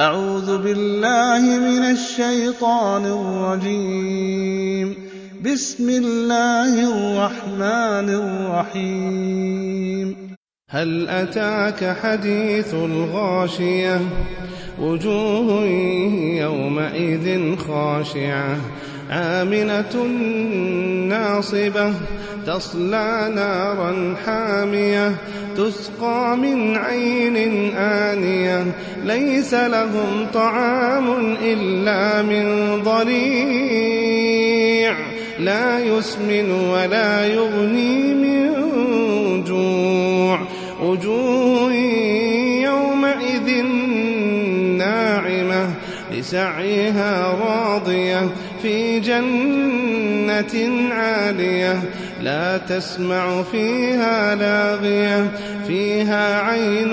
أعوذ بالله من الشيطان الرجيم. بسم الله الرحمن الرحيم. هل أتاك حديث الغاشية؟ وجوه يومئذ خاشعة. عاملة ناصبة. تصلى نارا حامية. تسقى من عين آنية. ليس لهم طعام إلا من ضريع. لا يسمن ولا يغني من جوع. وجوه يومئذ ناعمة لسعيها راضية في جنة عالية. لا تسمع فيها لاغية فيها عين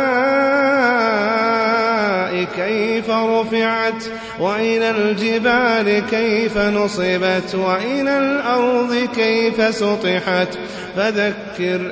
رفعت وإلى الجبال كيف نصبت وإلى الأرض كيف سطحت فذكر